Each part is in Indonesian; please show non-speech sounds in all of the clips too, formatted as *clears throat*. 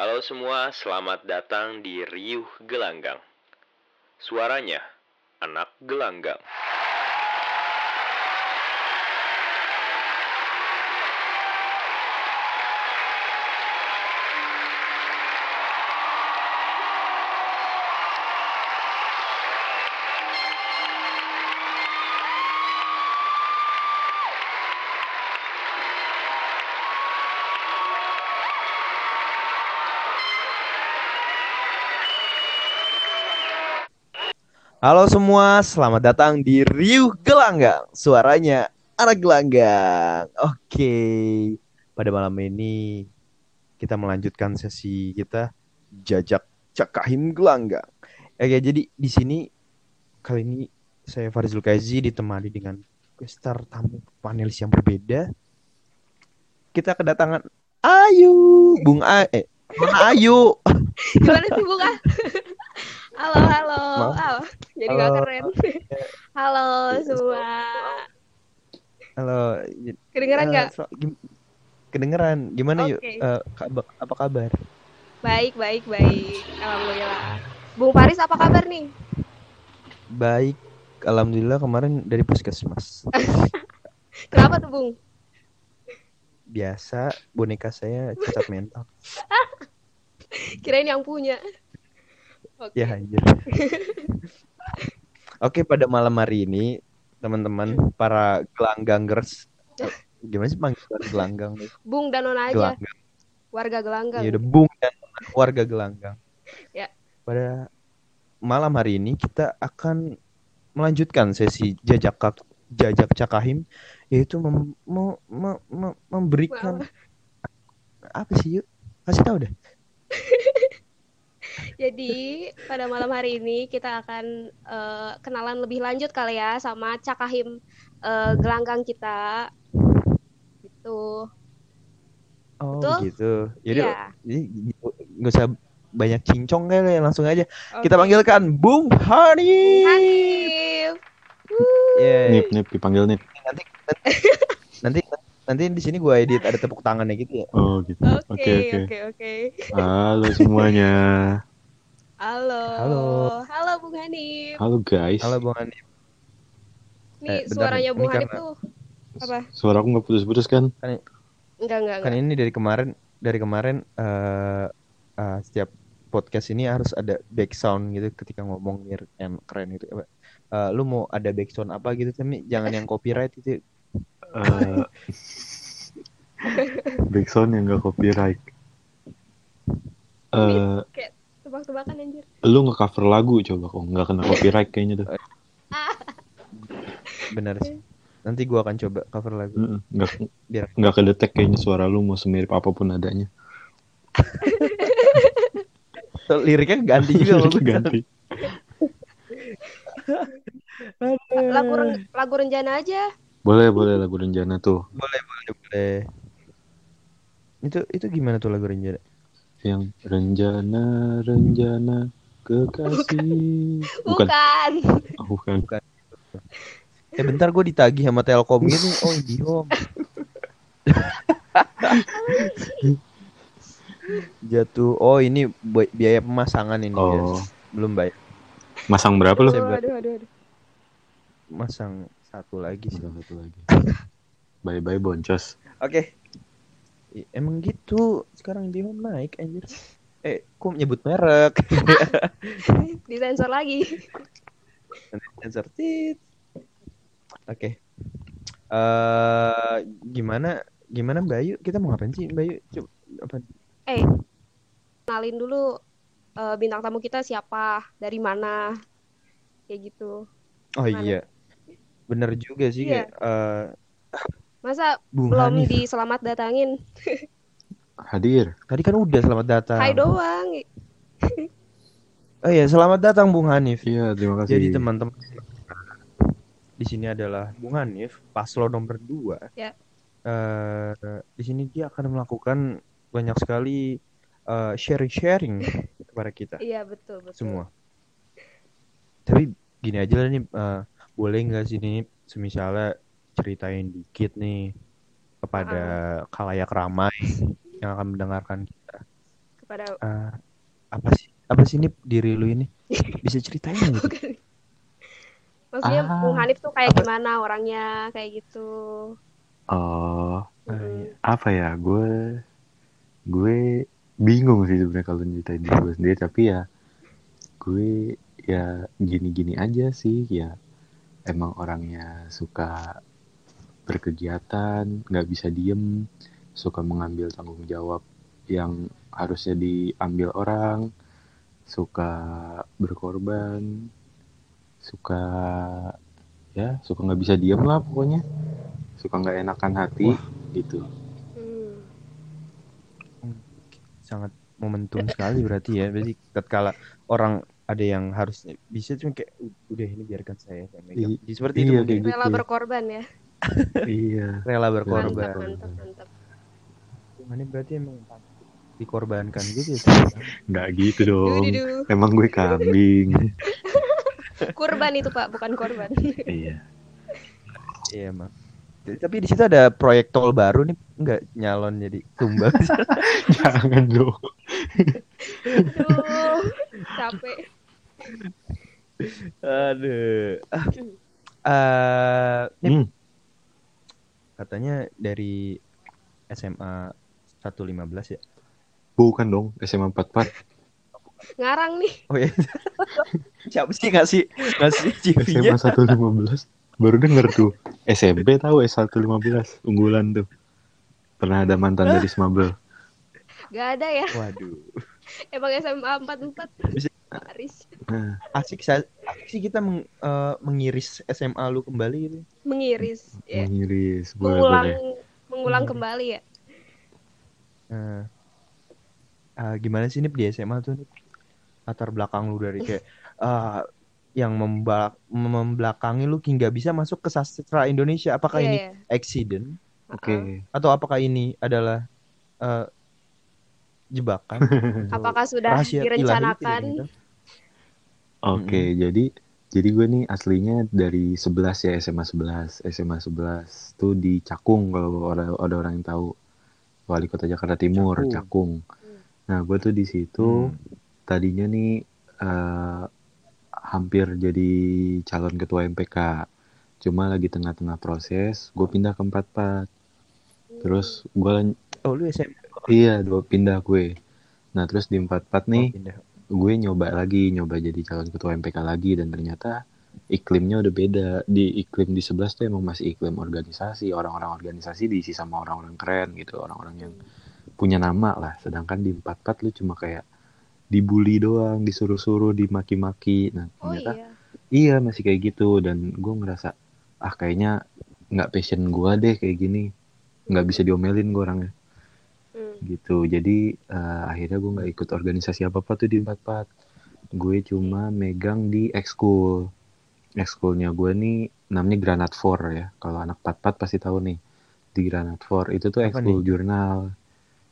Halo semua, selamat datang di Riuh Gelanggang. Suaranya anak gelanggang. Halo semua, selamat datang di Riuh Gelanggang. Suaranya anak gelanggang. Oke, pada malam ini kita melanjutkan sesi kita jajak cakahim gelanggang. Oke, jadi di sini kali ini saya Farizul Kazi ditemani dengan star tamu panelis yang berbeda. Kita kedatangan Ayu, Bung A, eh, Ayu? Gimana sih Bunga? Halo, halo. Maaf. *laughs* Halo. Jadi gak Halo. keren. Halo semua. Halo, Kedengeran Eh, nggak? so- gim- kedengeran. Gimana yuk? Oke. Eh, kab- apa kabar? Baik, baik, baik. Alhamdulillah. Bung Faris apa kabar nih? Baik. Alhamdulillah kemarin dari puskesmas. *laughs* Kenapa tuh Bung? Biasa boneka saya cacat mental. *laughs* Kirain yang punya. Oke. Ya anjir. *laughs* Oke, pada malam hari ini teman-teman para gelanggangers gimana sih panggilan gelanggang? Bung dan Nona aja. Gelanggang. Warga gelanggang. Ya udah bung dan warga gelanggang. Ya. Pada malam hari ini kita akan melanjutkan sesi jajak kak- jajak cakahim yaitu mem- me- me- me- memberikan apa sih yuk kasih tahu deh *laughs* Jadi pada malam hari ini kita akan eh, kenalan lebih lanjut kali ya sama Cakahim eh, gelanggang kita. Gitu. oh Betul? gitu jadi Iya. jadi gitu, nggak usah banyak cincong kali ya langsung aja kita Oke. panggilkan Bung Hani Hanif. Yeay. Nip, Nip, dipanggil Nip. nanti nanti nanti di sini gue edit ada tepuk tangannya gitu ya Oh gitu. Oke. oke, oke. Halo semuanya. Halo. Halo. Halo Bung Hanif. Halo guys. halo Bung Hani Nih Eh, bentar suaranya Bung ini Hanif karena- tuh apa? Suara aku nggak putus-putus kan? Enggak, enggak, kan enggak. ini dari kemarin dari kemarin eh eh, setiap podcast ini harus ada back sound gitu ketika ngomong biar yang keren gitu Eh, lu mau ada back sound apa gitu tapi jangan yang copyright itu Eh *laughs* backsound yang nggak copyright. Eh, Kayak tebak-tebakan anjir. lu nge-cover lagu coba kok nggak kena copyright kayaknya tuh. *laughs* benar sih nanti gua akan coba cover lagu Nggak biar nggak kedetek kayaknya suara lu mau semirip apa pun adanya. *laughs* Liriknya ganti juga bagus *laughs* ganti. Lagu ren- lagu rencana aja. Boleh boleh lagu rencana tuh boleh boleh boleh itu itu gimana tuh lagu Renjana yang rencana rencana kekasih. Bukan. Oh, bukan. eh bentar gue ditagih sama Telkom gitu oh Indihome jatuh oh ini biaya pemasangan ini Oh, guys. belum bayar masang berapa lu? Saya Aduh, buat- aduh, aduh, aduh. masang satu lagi sih Masang satu lagi. Bye bye boncos. Oke. I- Emang gitu. Sekarang Indihome naik anjir. Eh, kok nyebut merek? *laughs* Disensor lagi. Sensor tit. Oke. Eh, gimana gimana Mbak Ayu? Kita mau ngapain sih Mbak Ayu? Coba apa? Eh, kenalin dulu eh, bintang tamu kita siapa, dari mana, kayak gitu. Oh Gimana? iya. Bener juga sih Iya. kayak eh, Masa Bung belum Hanif. diselamat datangin? *laughs* Hadir. Tadi kan udah selamat datang. Hai doang. Oh iya, selamat datang Bung Hanif. Iya, terima kasih. Jadi teman-teman di sini adalah Bung Hanif, paslon nomor 2. Ya. Eh, di sini dia akan melakukan banyak sekali eh, sharing-sharing *laughs* kepada kita Iya, betul, betul. semua. Tapi gini aja lah nih, eh, boleh nggak sih nih, semisalnya ceritain dikit nih kepada khalayak ramai yang akan mendengarkan kita. daripada Eh, apa sih apa sih ini diri lu ini bisa ceritain *laughs* gitu maksudnya Ah, Bung Hanif tuh kayak apa- gimana orangnya kayak gitu. Oh, iya. apa ya? Gue gue bingung sih sebenarnya kalau nyeritain diri gue sendiri, tapi ya gue ya gini-gini aja sih, ya emang orangnya suka berkegiatan, nggak bisa diem, suka mengambil tanggung jawab yang harusnya diambil orang, suka berkorban, suka ya suka nggak bisa diem lah pokoknya, suka nggak enakan hati gitu. Hmm. sangat momentum sekali berarti ya berarti tatkala orang ada yang harusnya bisa cuma kayak udah ini biarkan saya yang megang. I- seperti itu iya, mungkin kayak Rela gitu. berkorban ya. Iya. rela Mantap, berkorban mantap, mantap. ini berarti emang dikorbankan gitu ya Nggak gitu dong. Duh, Emang gue kambing. *laughs* Kurban itu Pak, bukan korban. iya. iya emang tapi di situ ada proyek tol baru nih nggak nyalon jadi tumbal *laughs* Jangan dong. Aduh, capek. aduh ah. Eh, Nip, Hmm. Katanya dari SMA 115 ya Bukan dong, SMA 44. Ngarang nih. oh ya *laughs* siapa sih ngasih ngasih CV-nya SMA 115. Baru denger tuh. SMP tahu S115 unggulan tuh. Pernah ada mantan *laughs* dari Smabel. Gak ada ya. waduh *laughs* Emang SMA 44. Bisa. Aris. Nah, asik sa- asik sih kita meng- eh, mengiris SMA lu kembali gitu. Mengiris. Ya. mengiris. Boleh, Mengulang boleh. mengulang Hmm. kembali ya. Nah, ah, gimana sih nih di SMA tuh nih latar belakang lu dari kayak ah, *laughs* yang memba- membelakangi lu hingga bisa masuk ke sastra Indonesia. Apakah Iya, ini iya. accident Oke. atau apakah ini adalah eh, jebakan? *laughs* Apakah sudah rahasia direncanakan? kita? Oke, jadi jadi gue nih aslinya dari 11 ya SMA 11. SMA 11 tuh di Cakung kalau ada, ada orang yang tahu. Wali Kota Jakarta Timur, Cakung. Cakung. Nah, gue tuh di situ Hmm. tadinya nih eh, hampir jadi calon ketua MPK. Cuma lagi tengah-tengah proses, gue pindah ke 44. Terus gue Oh, lu SMA iya, dua pindah gue. Nah, terus di 44 nih Oh, pindah. gue nyoba lagi, nyoba jadi calon ketua MPK lagi dan ternyata iklimnya udah beda. Di iklim di 11 tuh emang masih iklim organisasi, orang-orang organisasi diisi sama orang-orang keren gitu, orang-orang yang punya nama lah. Sedangkan di 44 lu cuma kayak dibully doang, disuruh-suruh, dimaki-maki. Nah, Oh ternyata iya. iya masih kayak gitu dan gue ngerasa ah kayaknya nggak passion gue deh kayak gini, nggak bisa diomelin gue orangnya. Gitu. Jadi eh, akhirnya gue nggak ikut organisasi apa apa tuh di 44 gue cuma megang di ekskul ekskulnya gue nih namanya Granat 4 ya. Kalau anak 44 pasti tahu nih. Di Granat 4 itu tuh ekskul jurnal.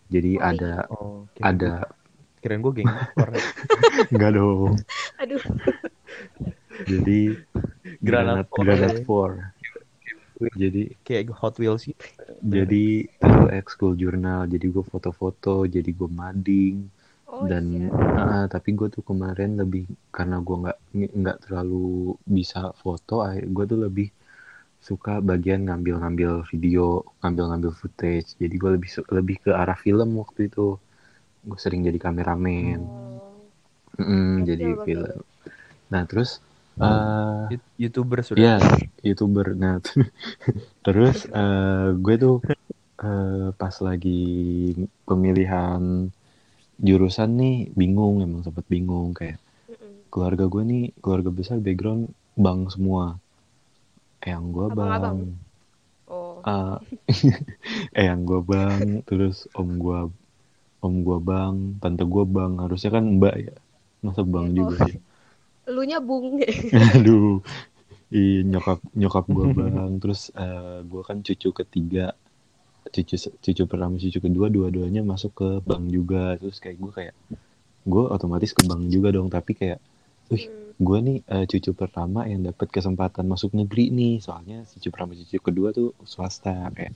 Jadi Oh, ada Oh, kirain ada gua- kirain gue geng enggak *laughs* dong. Aduh. jadi Granat Granat, four. Granat 4 jadi kayak Hot Wheels gitu. jadi itu ekskul jurnal jadi gue foto-foto jadi gue mading Oh dan iya. ah, tapi gue tuh kemarin lebih karena gue nggak nggak terlalu bisa foto gue tuh lebih suka bagian ngambil-ngambil video ngambil-ngambil footage jadi gue lebih lebih ke arah film waktu itu gue sering jadi kameramen Oh. Mm, jadi film nah terus eh Yut- YouTuber sudah. ya youtuber nah *laughs* terus eh, gue tuh eh, pas lagi pemilihan jurusan nih bingung emang sempet bingung kayak keluarga gue nih keluarga besar background bang semua yang gue bang Abang-abang? Oh. *laughs* Ah, yang gue bang terus om gue om gue bang tante gue bang harusnya kan mbak ya masa bang Oh. juga ya Elunya bung. *laughs* aduh. Iya, nyokap nyokap gue *laughs* bang. Terus eh, gue kan cucu ketiga. Cucu cucu pertama cucu kedua dua-duanya masuk ke bank juga. Terus kayak gue kayak gue otomatis ke bank juga dong. Tapi kayak wih Hmm. gue nih eh, cucu pertama yang dapat kesempatan masuk negeri nih. Soalnya cucu pertama cucu kedua tuh swasta kayak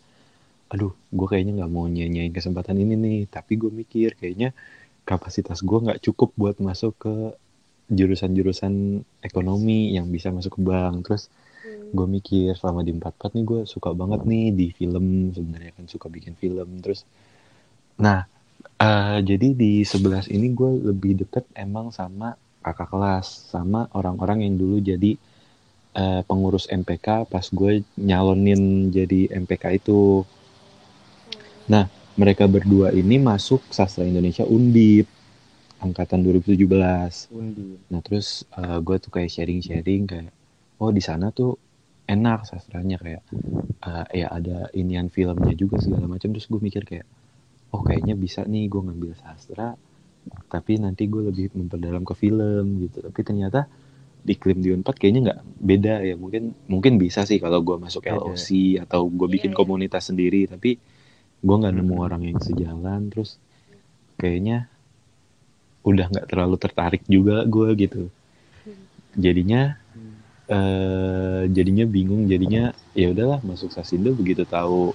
aduh gue kayaknya nggak mau nyanyain kesempatan ini nih. Tapi gue mikir kayaknya kapasitas gue nggak cukup buat masuk ke jurusan-jurusan ekonomi yang bisa masuk ke bank. Terus Hmm. gue mikir selama di 44 nih gue suka banget nih di film sebenarnya kan suka bikin film. Terus nah eh, jadi di 11 ini gue lebih deket emang sama kakak kelas sama orang-orang yang dulu jadi eh, pengurus MPK pas gue nyalonin jadi MPK itu. Nah, mereka berdua ini masuk sastra Indonesia Undip angkatan 2017. Undi. Nah, terus gue tuh kayak sharing-sharing kayak oh di sana tuh enak sastranya kayak eh, ya ada inian filmnya juga segala macam terus gue mikir kayak oh kayaknya bisa nih gue ngambil sastra tapi nanti gue lebih memperdalam ke film gitu tapi ternyata di iklim di Unpad kayaknya nggak beda ya mungkin mungkin bisa sih kalau gue masuk Beda. LOC atau gue bikin iya. komunitas sendiri tapi gue nggak nemu Hmm. orang yang sejalan terus kayaknya udah nggak terlalu tertarik juga gue gitu. Jadinya eh jadinya bingung jadinya ya udahlah masuk Sasindo begitu tahu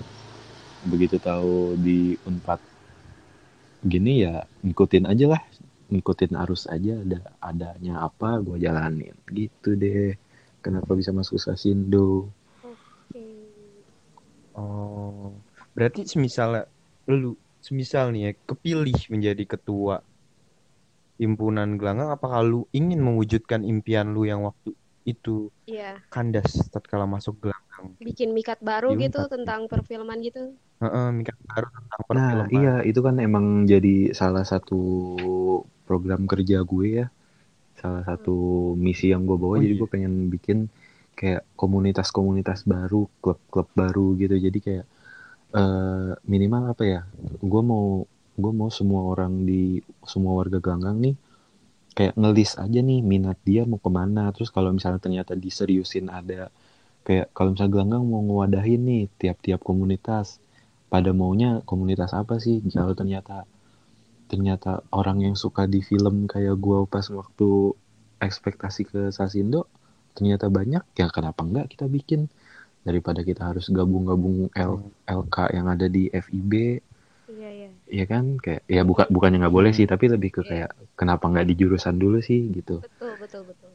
begitu tahu di Unpad gini ya ngikutin aja lah ngikutin arus aja ada adanya apa gue jalanin. Gitu deh. Kenapa bisa masuk Sasindo? Oke. Oh, berarti semisal lu, semisal nih ya, kepilih menjadi ketua himpunan gelanggang, apakah lu ingin mewujudkan impian lu yang waktu itu Iya, kandas tatkala masuk gelanggang? bikin mikat baru Di gitu tentang perfilman gitu. Heeh, mikir baru tentang Nah, perfilman. iya itu kan emang jadi salah satu program kerja gue ya. Salah satu misi yang gue bawa Oh, jadi iya. gue pengen bikin kayak komunitas-komunitas baru, klub-klub baru gitu. Jadi kayak eh minimal apa ya? Gue mau gue mau semua orang di semua warga Ganggang nih kayak ngelis aja nih minat dia mau ke mana. Terus kalau misalnya ternyata diseriusin ada kayak kalau misalnya Gelanggang mau ngewadahin nih tiap-tiap komunitas pada maunya komunitas apa sih kalau ternyata ternyata orang yang suka di film kayak gua pas waktu ekspektasi ke Sasindo ternyata banyak ya kenapa enggak kita bikin daripada kita harus gabung-gabung L- LK yang ada di FIB. Ya kan kayak ya bukan bukannya nggak boleh sih tapi lebih ke Iya. kayak kenapa nggak di jurusan dulu sih gitu Betul, betul, betul.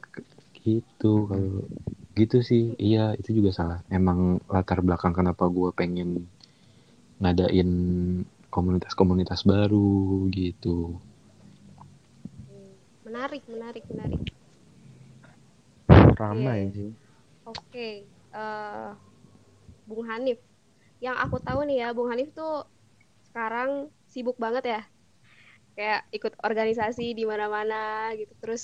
gitu kalau gitu sih iya itu juga salah emang latar belakang kenapa gue pengen ngadain komunitas-komunitas baru gitu Hmm, Menarik, menarik, menarik. Ramai Iya. sih. Oke, eh Bung Hanif. Yang aku tahu nih ya, Bung Hanif tuh sekarang sibuk banget ya. Kayak ikut organisasi di mana-mana gitu. Terus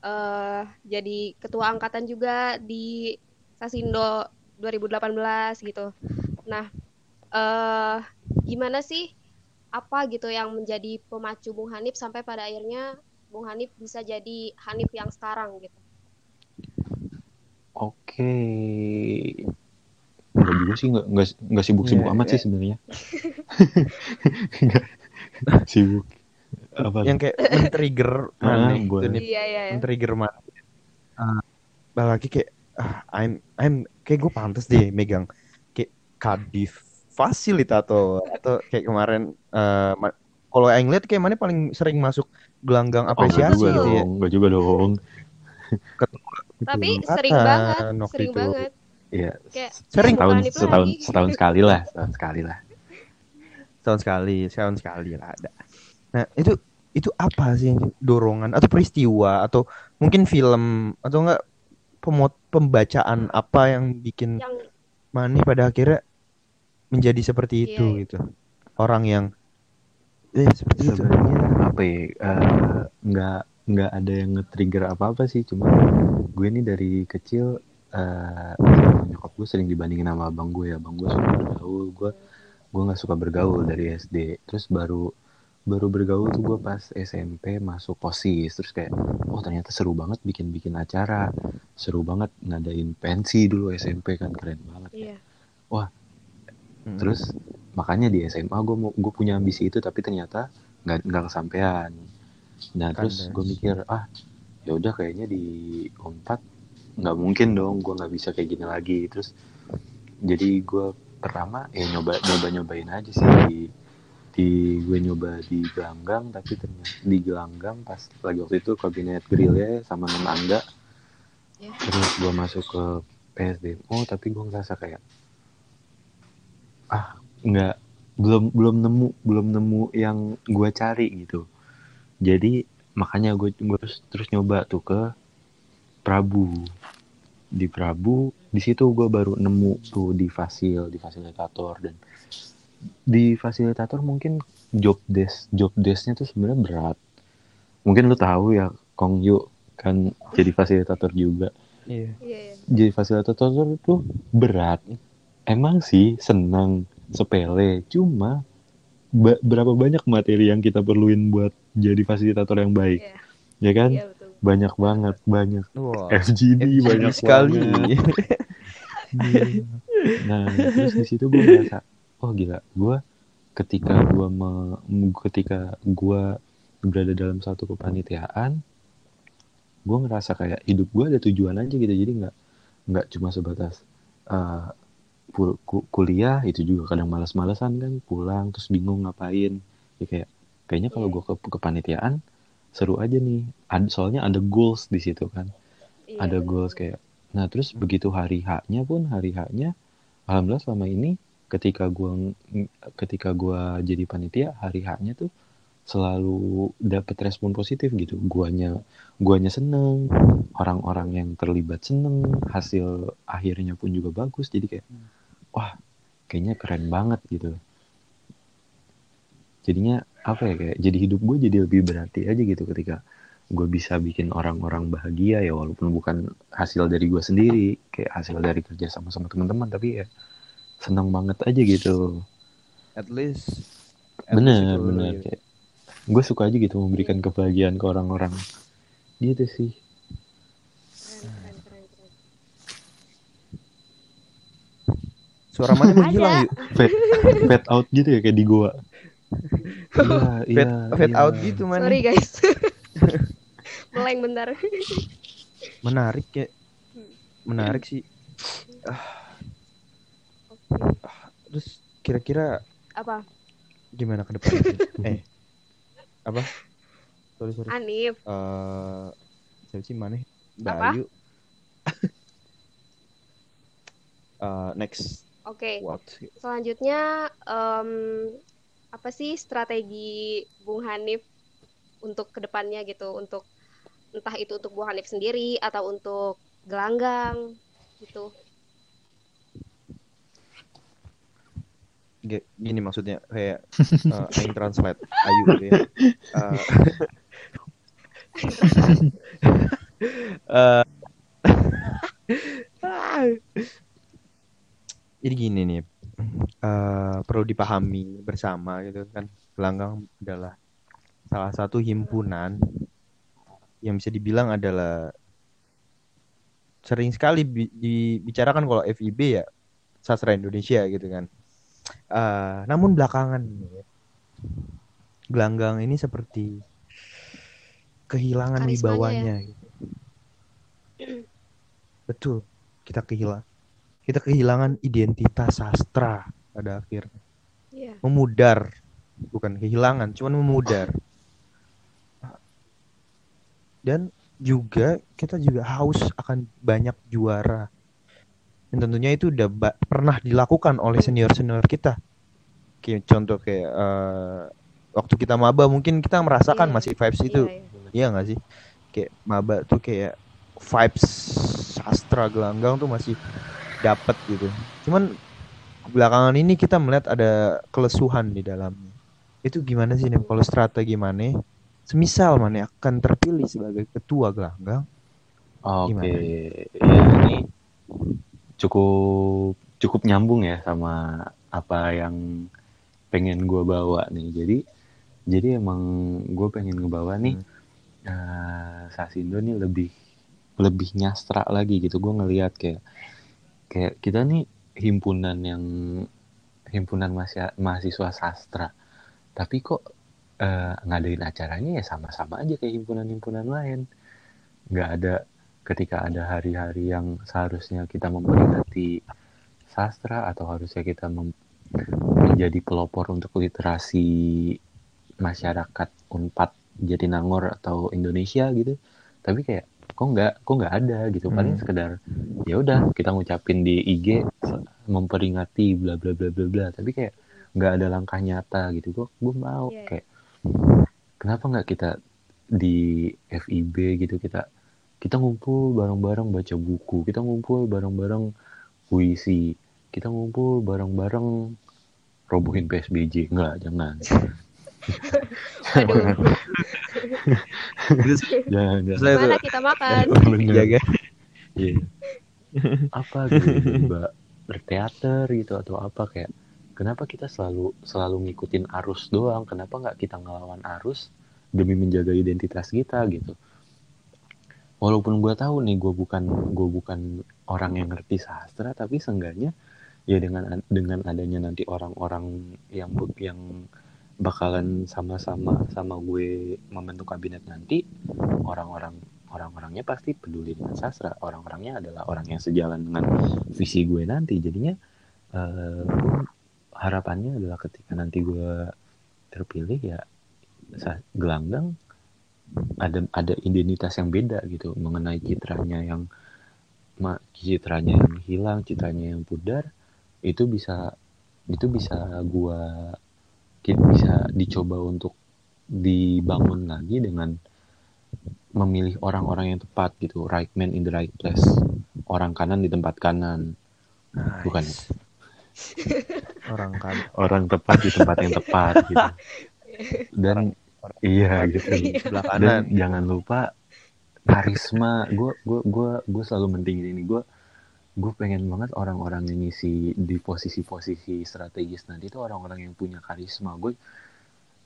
eh jadi ketua angkatan juga di Sasindo 2018 gitu. Nah, eh gimana sih apa gitu yang menjadi pemacu Bung Hanif sampai pada akhirnya Bung Hanif bisa jadi Hanif yang sekarang gitu. oke Enggak juga sih nggak nggak nggak sibuk-sibuk Iya, amat iya. sih sebenarnya *laughs* Nggak sibuk apa Yang kayak men-trigger mana Ah, itu boleh. nih, Iya, iya, iya. men-trigger mana. Ah, lagi kayak ah, I'm I'm kayak gue pantas deh megang kayak kadif fasilitator atau kayak kemarin eh ma- kalau yang lihat kayak mana paling sering masuk gelanggang oh apresiasi juga gitu ya. dong nggak juga dong Tapi Angkatan sering banget, sering itu. banget. Ya Kayak Sering. Setahun setahun lagi. setahun sekali lah setahun sekali lah Setahun sekali, setahun sekali lah ada. Nah, itu itu apa sih dorongan atau peristiwa atau mungkin film atau enggak pemot pembacaan apa yang bikin Yang Mane pada akhirnya menjadi seperti Iya, itu iya. gitu. Orang yang eh seperti itu. sebenarnya apa ya eh, nggak nggak ada yang nge-trigger apa apa sih cuma gue ini dari kecil eh sama nyokap gue sering dibandingin sama abang gue ya abang gue suka bergaul gue gue nggak suka bergaul dari SD terus baru baru bergaul tuh gue pas SMP masuk posis terus kayak oh ternyata seru banget bikin bikin acara seru banget ngadain pensi dulu SMP kan keren banget iya. Hmm. terus makanya di SMA gue mau gue punya ambisi itu tapi ternyata nggak nggak kesampaian nah terus Kandas. gue mikir ah ya udah kayaknya di Unpad nggak mungkin dong gue nggak bisa kayak gini lagi. Terus jadi gue pertama ya nyoba nyoba nyobain aja sih. Di di gue nyoba di gelanggang tapi ternyata di gelanggang pas lagi waktu itu kabinet grill ya sama tetangga Ya. terus gue masuk ke PSDMO tapi gue ngerasa kayak ah nggak belum belum nemu belum nemu yang gue cari gitu. Jadi makanya gue gue terus, terus nyoba tuh ke Prabu di Prabu di situ gue baru nemu tuh di fasil di fasilitator dan di fasilitator mungkin job desk job desknya tuh sebenarnya berat mungkin lu tahu ya Kong Yu kan jadi fasilitator juga Iya. Iya, iya. jadi fasilitator tuh berat emang sih senang sepele cuma ba- berapa banyak materi yang kita perluin buat jadi fasilitator yang baik Iya. ya kan Iya, betul. Banyak banget banyak Wah. FGD, FGD banyak sekali. banget. *laughs* nah terus di situ gue merasa oh gila gue ketika gue me- ketika gue berada dalam satu kepanitiaan gue ngerasa kayak hidup gue ada tujuan aja gitu jadi nggak nggak cuma sebatas uh, kuliah itu juga kadang malas-malesan kan pulang terus bingung ngapain ya kayak kayaknya kalau gue ke kepanitiaan seru aja nih. Ad- soalnya ada goals di situ kan. Iya, ada goals kayak nah terus begitu hari H-nya pun hari H-nya alhamdulillah selama ini ketika gua ketika gua jadi panitia hari H-nya tuh selalu dapat respon positif gitu. Guanya guanya seneng orang-orang yang terlibat seneng hasil akhirnya pun juga bagus. Jadi kayak wah kayaknya keren banget gitu. Jadinya apa ya kayak jadi hidup gue jadi lebih berarti aja gitu ketika gue bisa bikin orang-orang bahagia ya walaupun bukan hasil dari gue sendiri kayak hasil dari kerja sama sama teman-teman tapi ya seneng banget aja gitu At least. at least bener itu, bener gitu. kayak gue suka aja gitu memberikan kebahagiaan ke orang-orang gitu sih Keren, keren, keren, keren. Suara mana menghilang yuk? fade, fade out gitu ya kayak di goa iya *laughs* Fade, iya fade iya. out gitu man. Sorry guys. *laughs* Meleng bentar. Menarik ya. Hmm. Menarik sih. Oke. Terus kira-kira Apa? gimana ke depannya? sih? *laughs* eh. Apa? Sorry sorry. Anif. Eh, siapa sih mana? Mbak Apa? Ayu. Eh, next Oke. what? Selanjutnya em, apa sih strategi Bung Hanif untuk ke depannya gitu untuk entah itu untuk Bung Hanif sendiri atau untuk gelanggang gitu. G- gini maksudnya kayak *laughs* uh, aing translate Ayu gitu ya. Eh, *laughs* eh, *laughs* jadi gini nih, eh, perlu dipahami bersama gitu kan, Gelanggang adalah salah satu himpunan yang bisa dibilang adalah sering sekali bi- dibicarakan kalau FIB ya sastra Indonesia gitu kan. Eh, namun belakangan ini, Gelanggang ini seperti kehilangan Karismanya wibawanya. gitu. Betul, kita kehilangan kita kehilangan identitas sastra pada akhirnya. Iya. Memudar, bukan kehilangan, cuman memudar. Dan juga kita juga haus akan banyak juara. Dan tentunya itu udah pernah dilakukan oleh senior-senior kita. Kayak contoh kayak eh, waktu kita maba mungkin kita merasakan Iya. masih vibes itu. Iya, iya. Iya nggak sih? Kayak maba tuh kayak vibes sastra gelanggang tuh masih dapet gitu. Cuman belakangan ini kita melihat ada kelesuhan di dalamnya. Itu gimana sih nih kalau strategi mana? Semisal mana akan terpilih sebagai ketua gelanggang, Oke, Gimana? ya ini cukup cukup nyambung ya sama apa yang pengen gue bawa nih. Jadi jadi emang gue pengen ngebawa nih eh, Sasindo nih lebih lebih nyastra lagi gitu. Gue ngelihat kayak kayak kita nih himpunan yang himpunan mahasiswa, sastra. Tapi kok eh, ngadain acaranya ya sama-sama aja kayak himpunan-himpunan lain. Nggak ada ketika ada hari-hari yang seharusnya kita memperingati sastra atau harusnya kita menjadi pelopor untuk literasi masyarakat Unpad Jatinangor atau Indonesia gitu tapi kayak kok nggak kok nggak ada gitu. Paling Hmm. sekedar ya udah kita ngucapin di IG memperingati bla bla bla bla bla. Tapi kayak nggak ada langkah nyata gitu. Gue gue mau iya. kayak kenapa nggak kita di FIB gitu kita kita ngumpul bareng-bareng baca buku kita ngumpul bareng-bareng puisi kita ngumpul bareng-bareng robohin PSBJ enggak jangan Aduh, Terus *laughs* jangan jangan saya tuh mana kita makan? *laughs* Jaga Iya. apa gitu tiba berteater gitu atau apa kayak kenapa kita selalu selalu ngikutin arus doang? Kenapa nggak kita ngelawan arus demi menjaga identitas kita gitu? Walaupun gue tahu nih gue bukan gue bukan orang yang ngerti sastra tapi seenggaknya ya dengan dengan adanya nanti orang-orang yang yang bakalan sama-sama sama gue membentuk kabinet nanti orang-orang orang-orangnya pasti peduli dengan sastra. Orang-orangnya adalah orang yang sejalan dengan visi gue nanti. Jadinya gue harapannya adalah ketika nanti gue terpilih ya gelanggang ada ada identitas yang beda gitu. Mengenai citranya yang citranya yang hilang citranya yang pudar itu bisa itu bisa gua ki- bisa dicoba untuk dibangun lagi dengan memilih orang-orang yang tepat gitu. Right man in the right place. Orang kanan di tempat kanan. Bukan. Nice. *laughs* orang kan orang tepat di tempat yang tepat gitu. *laughs* Dan iya gitu. Sebelah dan jangan lupa karisma. Gue gue gue gue selalu mentingin ini. Gue gue pengen banget orang-orang yang ngisi di posisi-posisi strategis nanti itu orang-orang yang punya karisma gue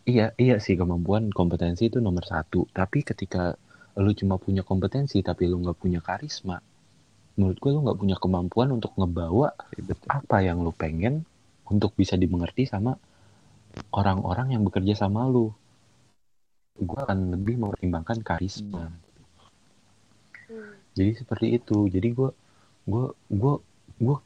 iya iya sih kemampuan kompetensi itu nomor satu tapi ketika lu cuma punya kompetensi tapi lu nggak punya karisma menurut gue lu nggak punya kemampuan untuk ngebawa Betul. apa yang lu pengen untuk bisa dimengerti sama orang-orang yang bekerja sama lu gue akan lebih mempertimbangkan karisma Hmm. jadi seperti itu jadi gue gue gue gue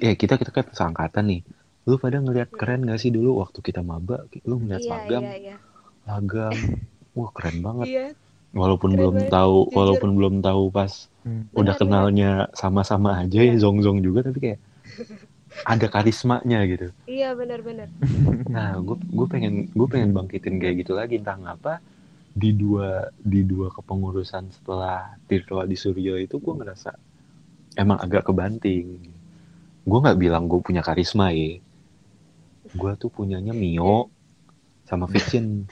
eh kita kita kan seangkatan nih lu pada ngelihat keren gak sih dulu waktu kita maba lu ngeliat Iya, magam iya, iya. magam *laughs* wah keren banget Iya, walaupun Keren belum banget, tahu jujur. walaupun belum tahu pas Hmm. udah Benar, kenalnya sama-sama aja ya Iya. zong zong juga tapi kayak *laughs* ada karismanya gitu iya benar-benar. *laughs* Nah, gue gue pengen gue pengen bangkitin kayak gitu lagi entah ngapa di dua di dua kepengurusan setelah Tirto di Suryo itu gue ngerasa emang agak kebanting. Gue nggak bilang gue punya karisma ya. Gue tuh punyanya Mio sama Fiction.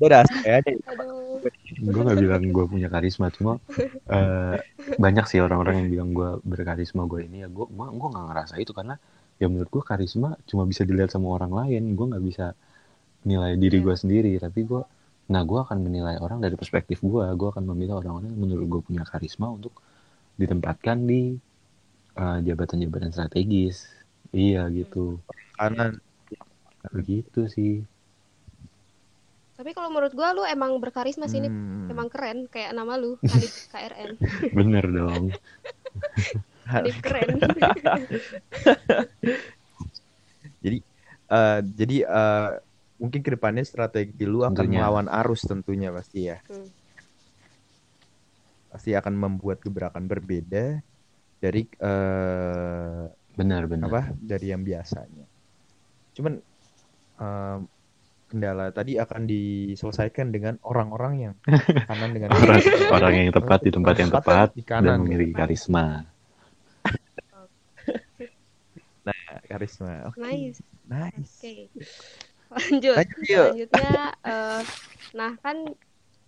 udah *laughs* saya aja Aduh. gue nggak bilang gue punya karisma cuma eh, banyak sih orang-orang yang bilang gue berkarisma gue ini ya gue gue nggak ngerasa itu karena ya menurut gue karisma cuma bisa dilihat sama orang lain gue nggak bisa nilai diri gue sendiri tapi gue nah gue akan menilai orang dari perspektif gue gue akan memilih orang-orang yang menurut gue punya karisma untuk ditempatkan di eh, jabatan-jabatan strategis iya gitu kanan begitu sih Tapi kalau menurut gua lu emang berkarisma sih. Hmm. Emang keren kayak nama lu, *laughs* KRN. bener dong *laughs* keren. *laughs* jadi eh, jadi eh, mungkin ke depannya strategi lu akan Tentunya. melawan arus tentunya pasti ya. Hmm. pasti akan membuat gebrakan berbeda dari eh, bener bener apa dari yang biasanya. Cuman eh, kendala tadi akan diselesaikan dengan orang-orang yang *laughs* kanan dengan orang orang yang tepat di tempat yang tepat di dan kanan. memiliki karisma. Karisma. Oke. Nice. nice. Oke. Lanjut. Lanjut, yuk. Selanjutnya eh, nah kan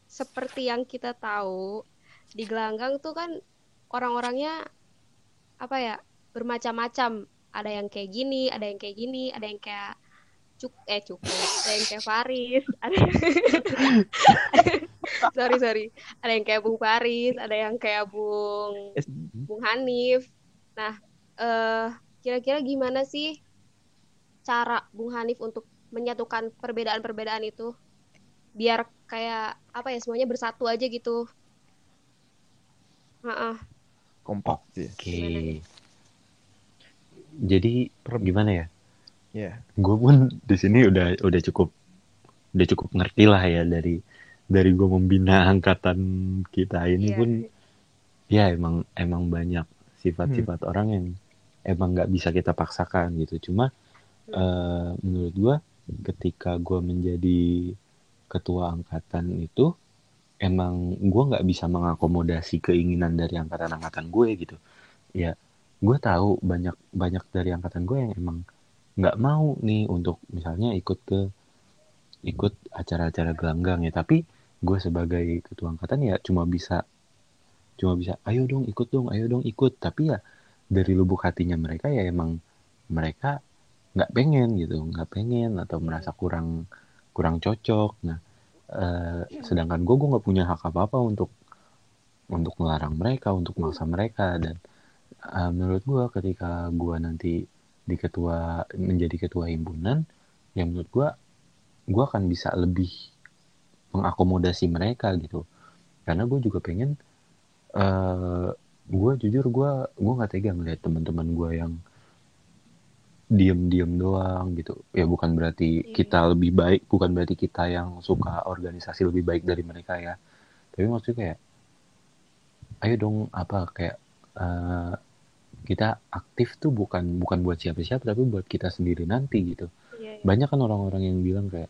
seperti yang kita tahu di Gelanggang tuh kan orang-orangnya apa ya? bermacam-macam. Ada yang kayak gini, ada yang kayak gini, ada yang kayak cuk eh cukup, ada yang kayak Faris, ada yang *laughs* sorry sorry, ada yang kayak Bung Faris, ada yang kayak Bung Bung Hanif. Nah, eh kira-kira gimana sih cara Bung Hanif untuk menyatukan perbedaan-perbedaan itu. Biar kayak apa ya semuanya bersatu aja gitu. Heeh. kompak sih. Oke. Jadi gimana ya? Ya. gue pun di sini udah udah cukup udah cukup ngerti lah ya dari dari gue membina angkatan kita ini Iya. pun. ya emang emang banyak sifat-sifat orang yang emang nggak bisa kita paksakan gitu. Cuma eh, menurut gue ketika gue menjadi ketua angkatan itu emang gue nggak bisa mengakomodasi keinginan dari angkatan-angkatan gue gitu. Ya gue tahu banyak banyak dari angkatan gue yang emang nggak mau nih untuk misalnya ikut ke ikut acara-acara gelanggang ya. Tapi gue sebagai ketua angkatan ya cuma bisa cuma bisa ayo dong ikut dong ayo dong ikut. Tapi ya dari lubuk hatinya mereka ya emang mereka nggak pengen gitu nggak pengen atau merasa kurang kurang cocok. Nah eh, sedangkan gue gue nggak punya hak apa apa untuk untuk melarang mereka untuk memaksa mereka. Dan eh, menurut gue ketika gue nanti di ketua menjadi ketua himpunan ya menurut gue gue akan bisa lebih mengakomodasi mereka gitu. Karena gue juga pengen eh gue jujur gue gue nggak tega ngeliat teman-teman gue yang diem-diem doang gitu. Ya bukan berarti Iya. kita lebih baik bukan berarti kita yang suka organisasi lebih baik dari mereka ya. Tapi maksudnya kayak ayo dong apa kayak eh, kita aktif tuh bukan bukan buat siapa-siapa tapi buat kita sendiri nanti gitu. Iya, iya. banyak kan orang-orang yang bilang kayak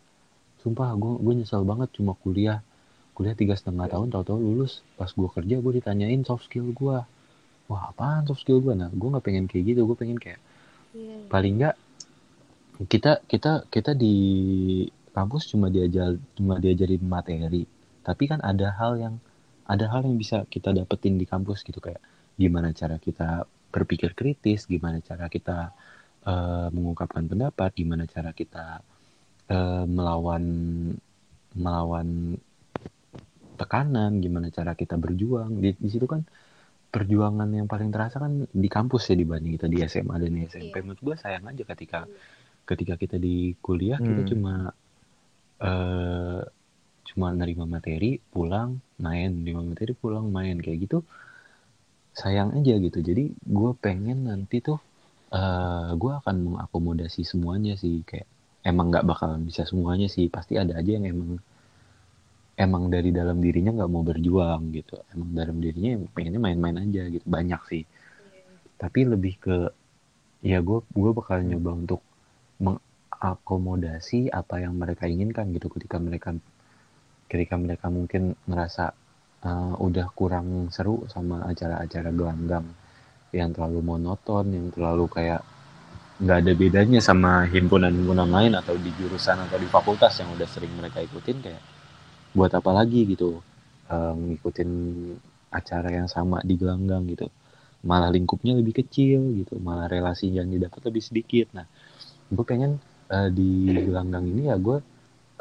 sumpah gue gue nyesel banget cuma kuliah kuliah tiga setengah tahun tahu-tahu lulus. Pas gue kerja gue ditanyain soft skill gue wah apaan soft skill gue nah gue nggak pengen kayak gitu. Gue pengen kayak Iya, iya. paling nggak kita kita kita di kampus cuma diajar cuma diajarin materi tapi kan ada hal yang ada hal yang bisa kita dapetin di kampus gitu kayak gimana cara kita berpikir kritis gimana cara kita eh, mengungkapkan pendapat gimana cara kita eh, melawan melawan tekanan gimana cara kita berjuang di, di situ kan perjuangan yang paling terasa kan di kampus ya dibanding kita di SMA dan di SMP Iya. menurut gue sayang aja ketika ketika kita di kuliah kita Hmm. cuma eh cuma nerima materi pulang main. Nerima materi pulang main. Kayak gitu sayang aja gitu. Jadi gue pengen nanti tuh eh gue akan mengakomodasi semuanya sih. Kayak emang nggak bakalan bisa semuanya sih. Pasti ada aja yang emang emang dari dalam dirinya nggak mau berjuang gitu. Emang dalam dirinya pengennya main-main aja gitu. Banyak sih. Tapi lebih ke ya gue gue bakal nyoba untuk mengakomodasi apa yang mereka inginkan gitu. Ketika mereka ketika mereka mungkin ngerasa uh, udah kurang seru sama acara-acara gelanggang yang terlalu monoton yang terlalu kayak nggak ada bedanya sama himpunan-himpunan lain atau di jurusan atau di fakultas yang udah sering mereka ikutin kayak buat apa lagi gitu uh, ngikutin acara yang sama di gelanggang gitu. Malah lingkupnya lebih kecil gitu malah relasi yang didapat lebih sedikit. Nah gue pengen eh, di gelanggang ini ya gue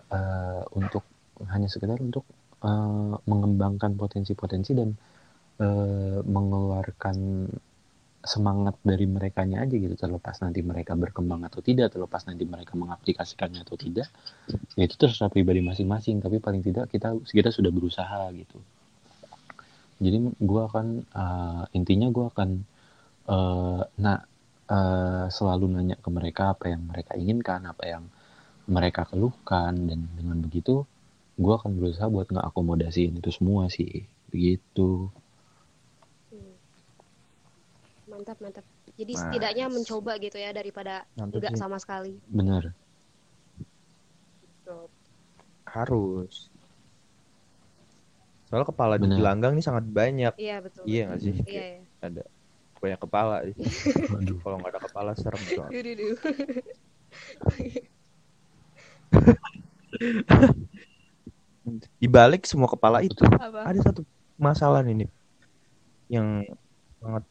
eh, untuk hanya sekedar untuk eh, mengembangkan potensi-potensi dan eh, mengeluarkan semangat dari merekanya aja gitu terlepas nanti mereka berkembang atau tidak terlepas nanti mereka mengaplikasikannya atau tidak ya itu terserah pribadi masing-masing tapi paling tidak kita kita sudah berusaha gitu jadi gue akan eh, intinya gue akan eh, nah eh, selalu nanya ke mereka apa yang mereka inginkan apa yang mereka keluhkan dan dengan begitu gue akan berusaha buat nggak akomodasiin itu semua sih begitu. Mantap, mantap. Jadi Nice. setidaknya mencoba gitu ya daripada enggak nih. sama sekali. bener Harus. Soalnya kepala di gelanggang ini sangat banyak. Iya, betul. Iya nggak sih? Iya, iya. *laughs* Ada banyak kepala. sih. Waduh. Kalau nggak ada kepala serem *laughs* duh. *laughs* Di balik semua kepala itu Apa? ada satu masalah nih Nip, yang sangat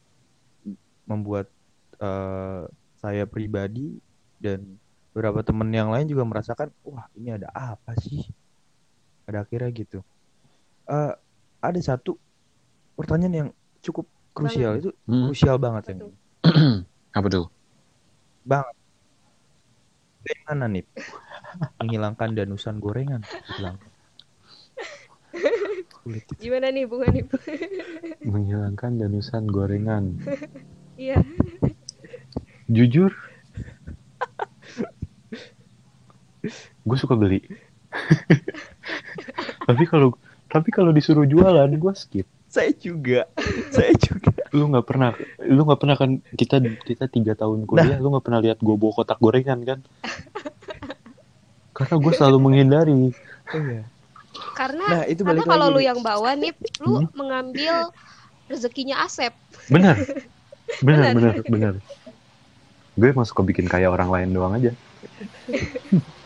membuat eh, saya pribadi dan beberapa temen yang lain juga merasakan wah ini ada apa sih? Pada akhirnya gitu. Eh, ada satu pertanyaan yang cukup krusial. Itu Hmm, krusial banget yang *clears throat* apa tuh? Banget. Gorengan nih? *laughs* Menghilangkan danusan gorengan kulit. Gimana nih Bung Hanif? *laughs* menghilangkan danusan gorengan Iya. jujur gue suka beli *laughs* tapi kalau tapi kalau disuruh jualan gue skip Saya juga. Saya juga. lu nggak pernah lu nggak pernah kan kita kita tiga tahun kuliah lu nggak pernah lihat gue bawa kotak gorengan kan karena gue selalu menghindari Iya. Karena Nah, itu karena kalau lagi lu yang bawa nih, lu Hmm? mengambil rezekinya Asep. benar *laughs* benar Benar. benar gue emang suka bikin kayak orang lain doang aja *laughs*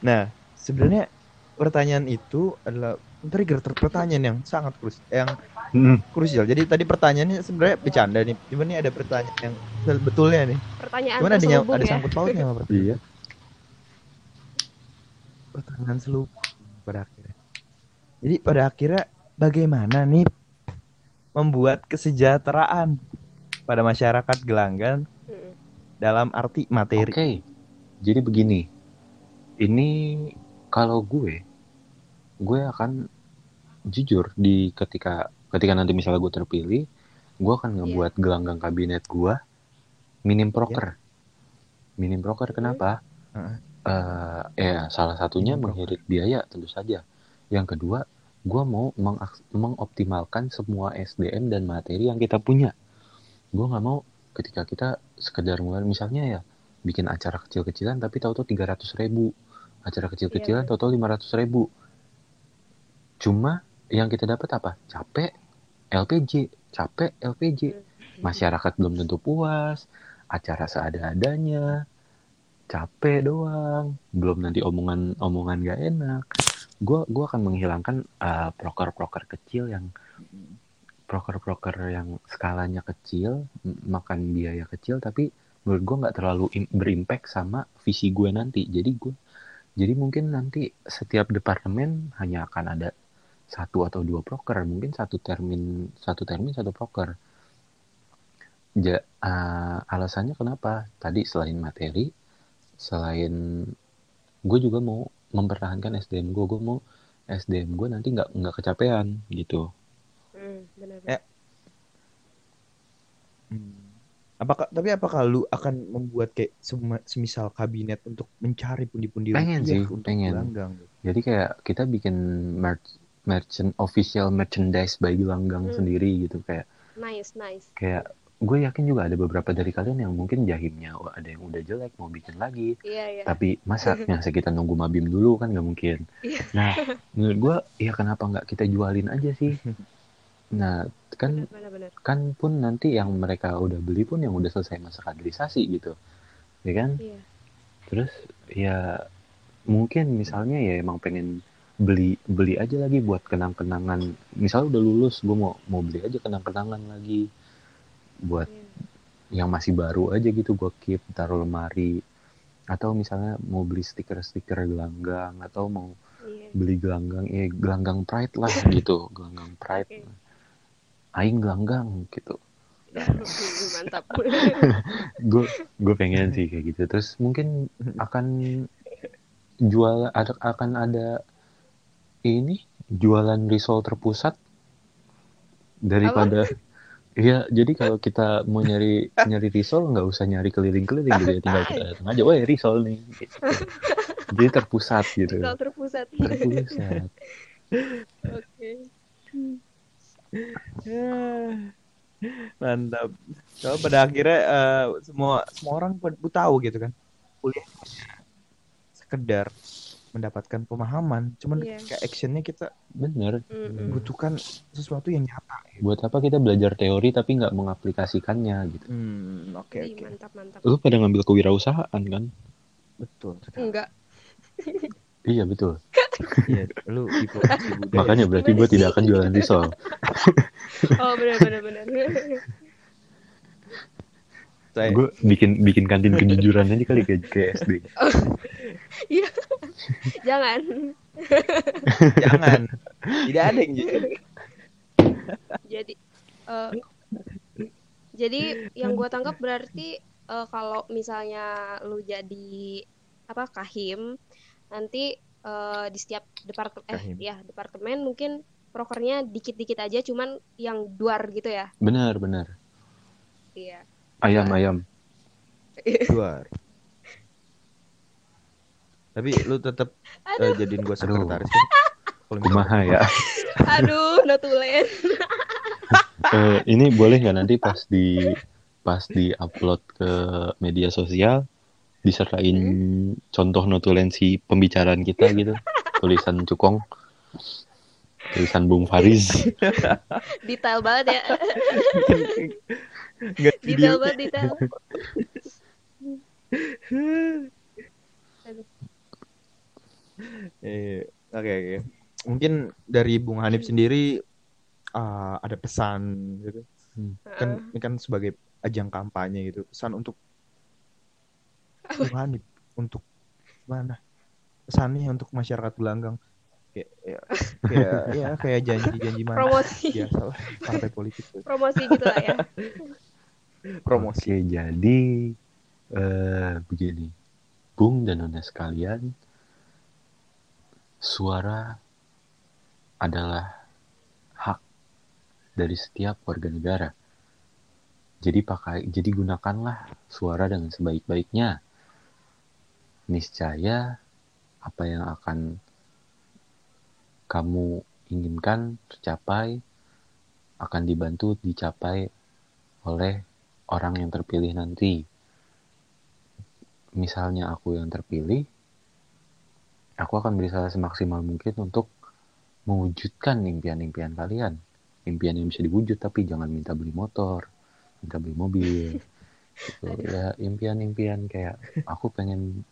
Nah, sebenarnya pertanyaan itu adalah trigger ter- pertanyaan yang sangat krus yang Mm, krusial. Jadi tadi pertanyaannya sebenarnya bercanda nih. Cuman ini ada pertanyaan yang betulnya nih. Pertanyaan Cuman ada yang terselubung ada ya. sangkut pautnya sama pertanyaan. iya pertanyaan seluput pada akhirnya. Jadi pada akhirnya bagaimana nih membuat kesejahteraan pada masyarakat Gelanggang Mm-mm. dalam arti materi. Oke, jadi begini. Ini kalau gue, gue akan jujur di ketika ketika nanti misalnya gue terpilih, gue akan ngebuat gelanggang kabinet gue minim proker. Minim proker kenapa? Heeh. Eh, ya salah satunya Minim proker. biaya tentu saja. Yang kedua, gue mau mengoptimalkan semua SDM dan materi yang kita punya. Gue nggak mau ketika kita sekedar mulai misalnya ya bikin acara kecil-kecilan tapi tahu-tahu 300 ribu. Acara kecil-kecilan Iya, tahu-tahu 500 ribu. Cuma yang kita dapat apa? Capek LPG capek LPG Hmm. masyarakat belum tentu puas acara seada-adanya capek doang belum nanti omongan omongan gak enak gua gua akan menghilangkan uh, proker-proker kecil yang proker-proker yang skalanya kecil makan biaya kecil tapi menurut gua nggak terlalu im- berimpact sama visi gue nanti. Jadi gue jadi mungkin nanti setiap departemen hanya akan ada satu atau dua proker mungkin satu termin satu termin satu proker. Ja, uh, alasannya kenapa? Tadi selain materi selain gue juga mau mempertahankan SDM gue gue mau SDM gue nanti nggak nggak kecapean gitu Mm, benar. Eh, Hmm. Apakah tapi apakah lu akan membuat kayak semisal kabinet untuk mencari pundi-pundi Pengen sih, untuk pengen. gelanggang? jadi kayak kita bikin merch merchant official merchandise by Gelanggang Hmm. sendiri gitu kayak Nice, nice. kayak gue yakin juga ada beberapa dari kalian yang mungkin jahimnya oh, ada yang udah jelek mau bikin lagi Iya, iya. tapi masa *laughs* masa kita nunggu mabim dulu kan nggak mungkin Iya. nah menurut gue ya kenapa nggak kita jualin aja sih *laughs* nah kan Benar, benar, benar. kan pun nanti yang mereka udah beli pun yang udah selesai masa kaderisasi gitu ya kan Iya. terus ya mungkin misalnya ya emang pengen beli beli aja lagi buat kenang-kenangan misalnya udah lulus gue mau mau beli aja kenang-kenangan lagi buat yang masih baru aja gitu gue keep taruh lemari. Atau misalnya mau beli stiker-stiker gelanggang atau mau Iya. beli gelanggang ya gelanggang pride lah. *laughs* Gitu. Gelanggang pride. Oke. aing gelanggang gitu. *laughs* Mantap. *laughs* gue gue pengen sih kayak gitu. Terus mungkin akan jual ada akan ada ini jualan risol terpusat daripada Iya, jadi kalau kita mau nyari nyari risol nggak usah nyari keliling-keliling gitu ya, *laughs* tinggal kita datang aja, wah risol nih. Gitu. Jadi terpusat *laughs* gitu, Risol terpusat. terpusat. *laughs* Oke. Mantap. Kalau pada akhirnya eh, semua semua orang pada tahu gitu kan. Kuliah sekedar mendapatkan pemahaman, cuman Iya. kayak actionnya kita Bener. Butuhkan sesuatu yang nyata. gitu. Buat apa kita belajar teori tapi nggak mengaplikasikannya gitu? Hmm, oke Ih, oke. Mantap, mantap. Lu pada ngambil kewirausahaan kan? Betul. sekali. Enggak. Iya betul. Iya, lu budaya. Makanya berarti gue tidak akan jualan risol. *laughs* Oh, benar, benar, benar. Saya- Gue bikin bikin kantin kejujuran aja kali kayak kayak SD. *laughs* Iya. Jangan. jangan. Tidak ada yang gitu. Jadi eh, jadi yang gua tangkap berarti eh, kalau misalnya lu jadi apa kahim nanti eh, di setiap departemen eh Kahim. ya departemen mungkin prokernya dikit-dikit aja cuman yang duar gitu ya Benar, benar. iya Ayam, ayam. Tapi lu tetap eh, jadiin gua sekretaris kan? Kumaha ya. *laughs* aduh notulen *laughs* Eh, ini boleh nggak nanti pas di pas di upload ke media sosial disertain contoh notulensi pembicaraan kita *laughs* gitu? Tulisan cukong. Tulisan Bung Faris detail banget ya. Detail banget detail Eh, Oke oke. Mungkin dari Bung Hanif sendiri ah, ada pesan gitu. Kan ini kan sebagai ajang kampanye gitu. Pesan untuk Bung Hanif untuk mana? Pesannya untuk masyarakat Gelanggang. Kayak ya, kayak ya kayak janji-janji mana promosi biasa lah partai politik tuh. promosi gitu lah ya Promosi. Oke, jadi eh begini, Bung dan Nona sekalian, suara adalah hak dari setiap warga negara. Jadi pakai, jadi gunakanlah suara dengan sebaik-baiknya. Niscaya apa yang akan kamu inginkan tercapai akan dibantu dicapai oleh orang yang terpilih nanti. Misalnya aku yang terpilih, aku akan berusaha semaksimal mungkin untuk mewujudkan impian-impian kalian. Impian yang bisa diwujud, tapi jangan minta beli motor, minta beli mobil. *laughs* Gitu. Ya, impian-impian kayak aku pengen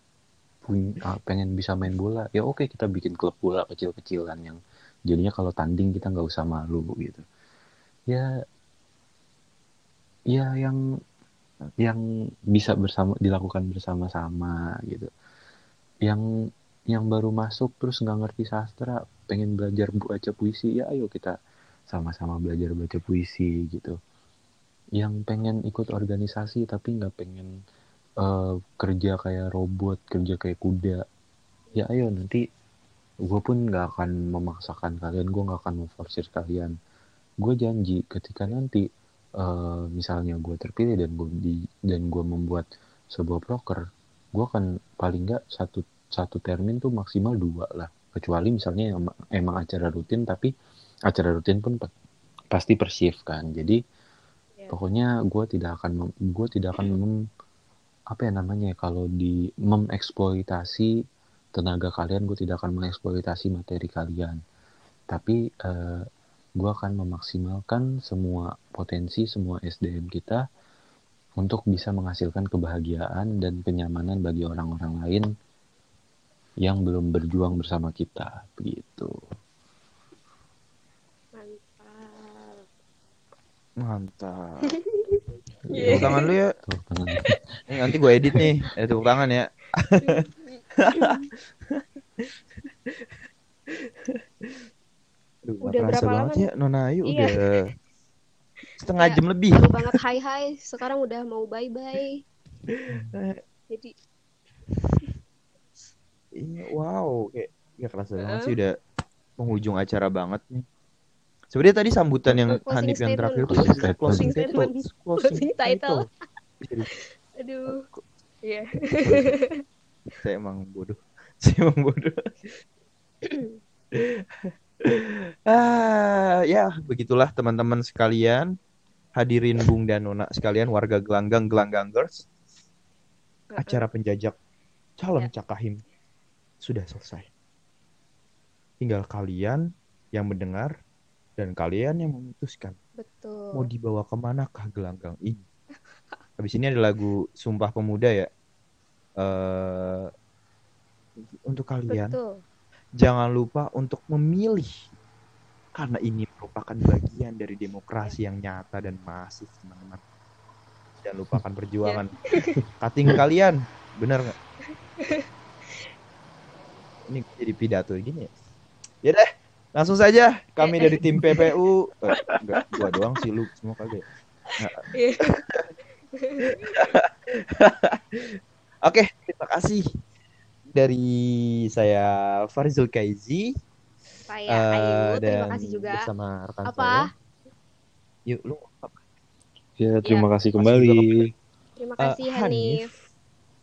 punya, pengen bisa main bola. Ya oke, kita bikin klub bola kecil-kecilan yang jadinya kalau tanding kita nggak usah malu gitu. Ya, ya yang yang bisa bersama dilakukan bersama-sama gitu yang yang baru masuk terus nggak ngerti sastra pengen belajar baca puisi ya ayo kita sama-sama belajar baca puisi gitu. Yang pengen ikut organisasi tapi nggak pengen eh, kerja kayak robot kerja kayak kuda ya ayo nanti gue pun nggak akan memaksakan kalian gue nggak akan memforsir kalian. Gue janji ketika nanti eh, misalnya gue terpilih dan gue di dan gue membuat sebuah broker gue akan paling nggak satu satu termin tuh maksimal dua lah. Kecuali misalnya em- emang acara rutin tapi acara rutin pun pa- pasti per shift kan. Jadi Ya. pokoknya gue tidak akan gue tidak akan mem- apa ya namanya ya, kalau di mengeksploitasi tenaga kalian gue tidak akan mengeksploitasi materi kalian. Tapi eh, gue akan memaksimalkan semua potensi semua SDM kita untuk bisa menghasilkan kebahagiaan dan kenyamanan bagi orang-orang lain yang belum berjuang bersama kita begitu mantap Mantap. *laughs* Iya. Tepuk tangan lu ya. Tangan. Ini nanti gue edit nih. Ada tepuk tangan ya. Nggak Udah berapa lama ya Nona Ayu Iya. udah setengah Ya. jam lebih. baru banget hai hai sekarang udah mau bye bye *laughs* jadi Iya, wow, kayak nggak kerasa banget Heeh. sih udah penghujung acara banget nih. Sebenarnya tadi sambutan yang Closing Hanif yang statement. terakhir tuh Closing statement. closing statement. closing Closing title. Aduh Iya. *laughs* Saya emang bodoh. *laughs* Saya emang bodoh. *laughs* ah, ya begitulah teman-teman sekalian. Hadirin Bung dan Nona sekalian, warga Gelanggang Gelanggangers. Acara penjajak calon Ya. Cakahim sudah selesai. Tinggal kalian yang mendengar dan kalian yang memutuskan betul mau dibawa ke manakah gelanggang ini. Habis ini ada lagu Sumpah Pemuda ya. eh untuk kalian betul jangan lupa untuk memilih karena ini merupakan bagian dari demokrasi yang nyata dan masif teman-teman. Jangan lupakan perjuangan. *laughs* Cutting kalian, bener nggak? *laughs* Ini jadi pidato gini ya. Ya deh, langsung saja kami dari tim PPU. Eh, enggak, gua doang sih lu semua ya? Iya. Oke, terima kasih dari saya Farizul Kaizi. Saya Eh, Ayu, terima dan kasih juga. bersama rekan Apa? saya. Yuk, lu apa? Ya, terima kasih kembali. Terima Eh, kasih Hanif.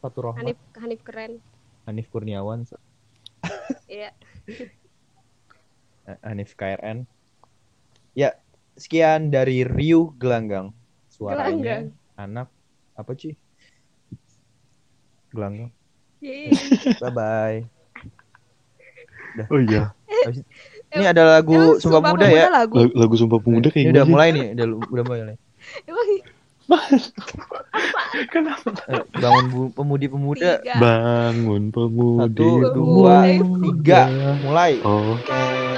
Fatur Rahmat, Hanif Hanif keren. Hanif Kurniawan, Iya. Hanif KRN. Ya, sekian dari Riu Gelanggang. Suaranya Gelanggang. anak apa sih? Gelanggang. Yeay. *laughs* Bye bye. Oh iya, Ini ada lagu Sumpah Pemuda ya. lagu. Sumpah Pemuda kayak Ini udah mulai nih, udah udah mulai. Emang Kenapa? Eh, Bangun pemudi-pemuda. tiga. Bangun pemudi. Satu, Pemuda. dua, tiga, mulai. Oh, Eh,